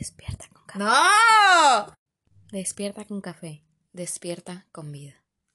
Despierta con café. ¡No! Despierta con café. Despierta con vida.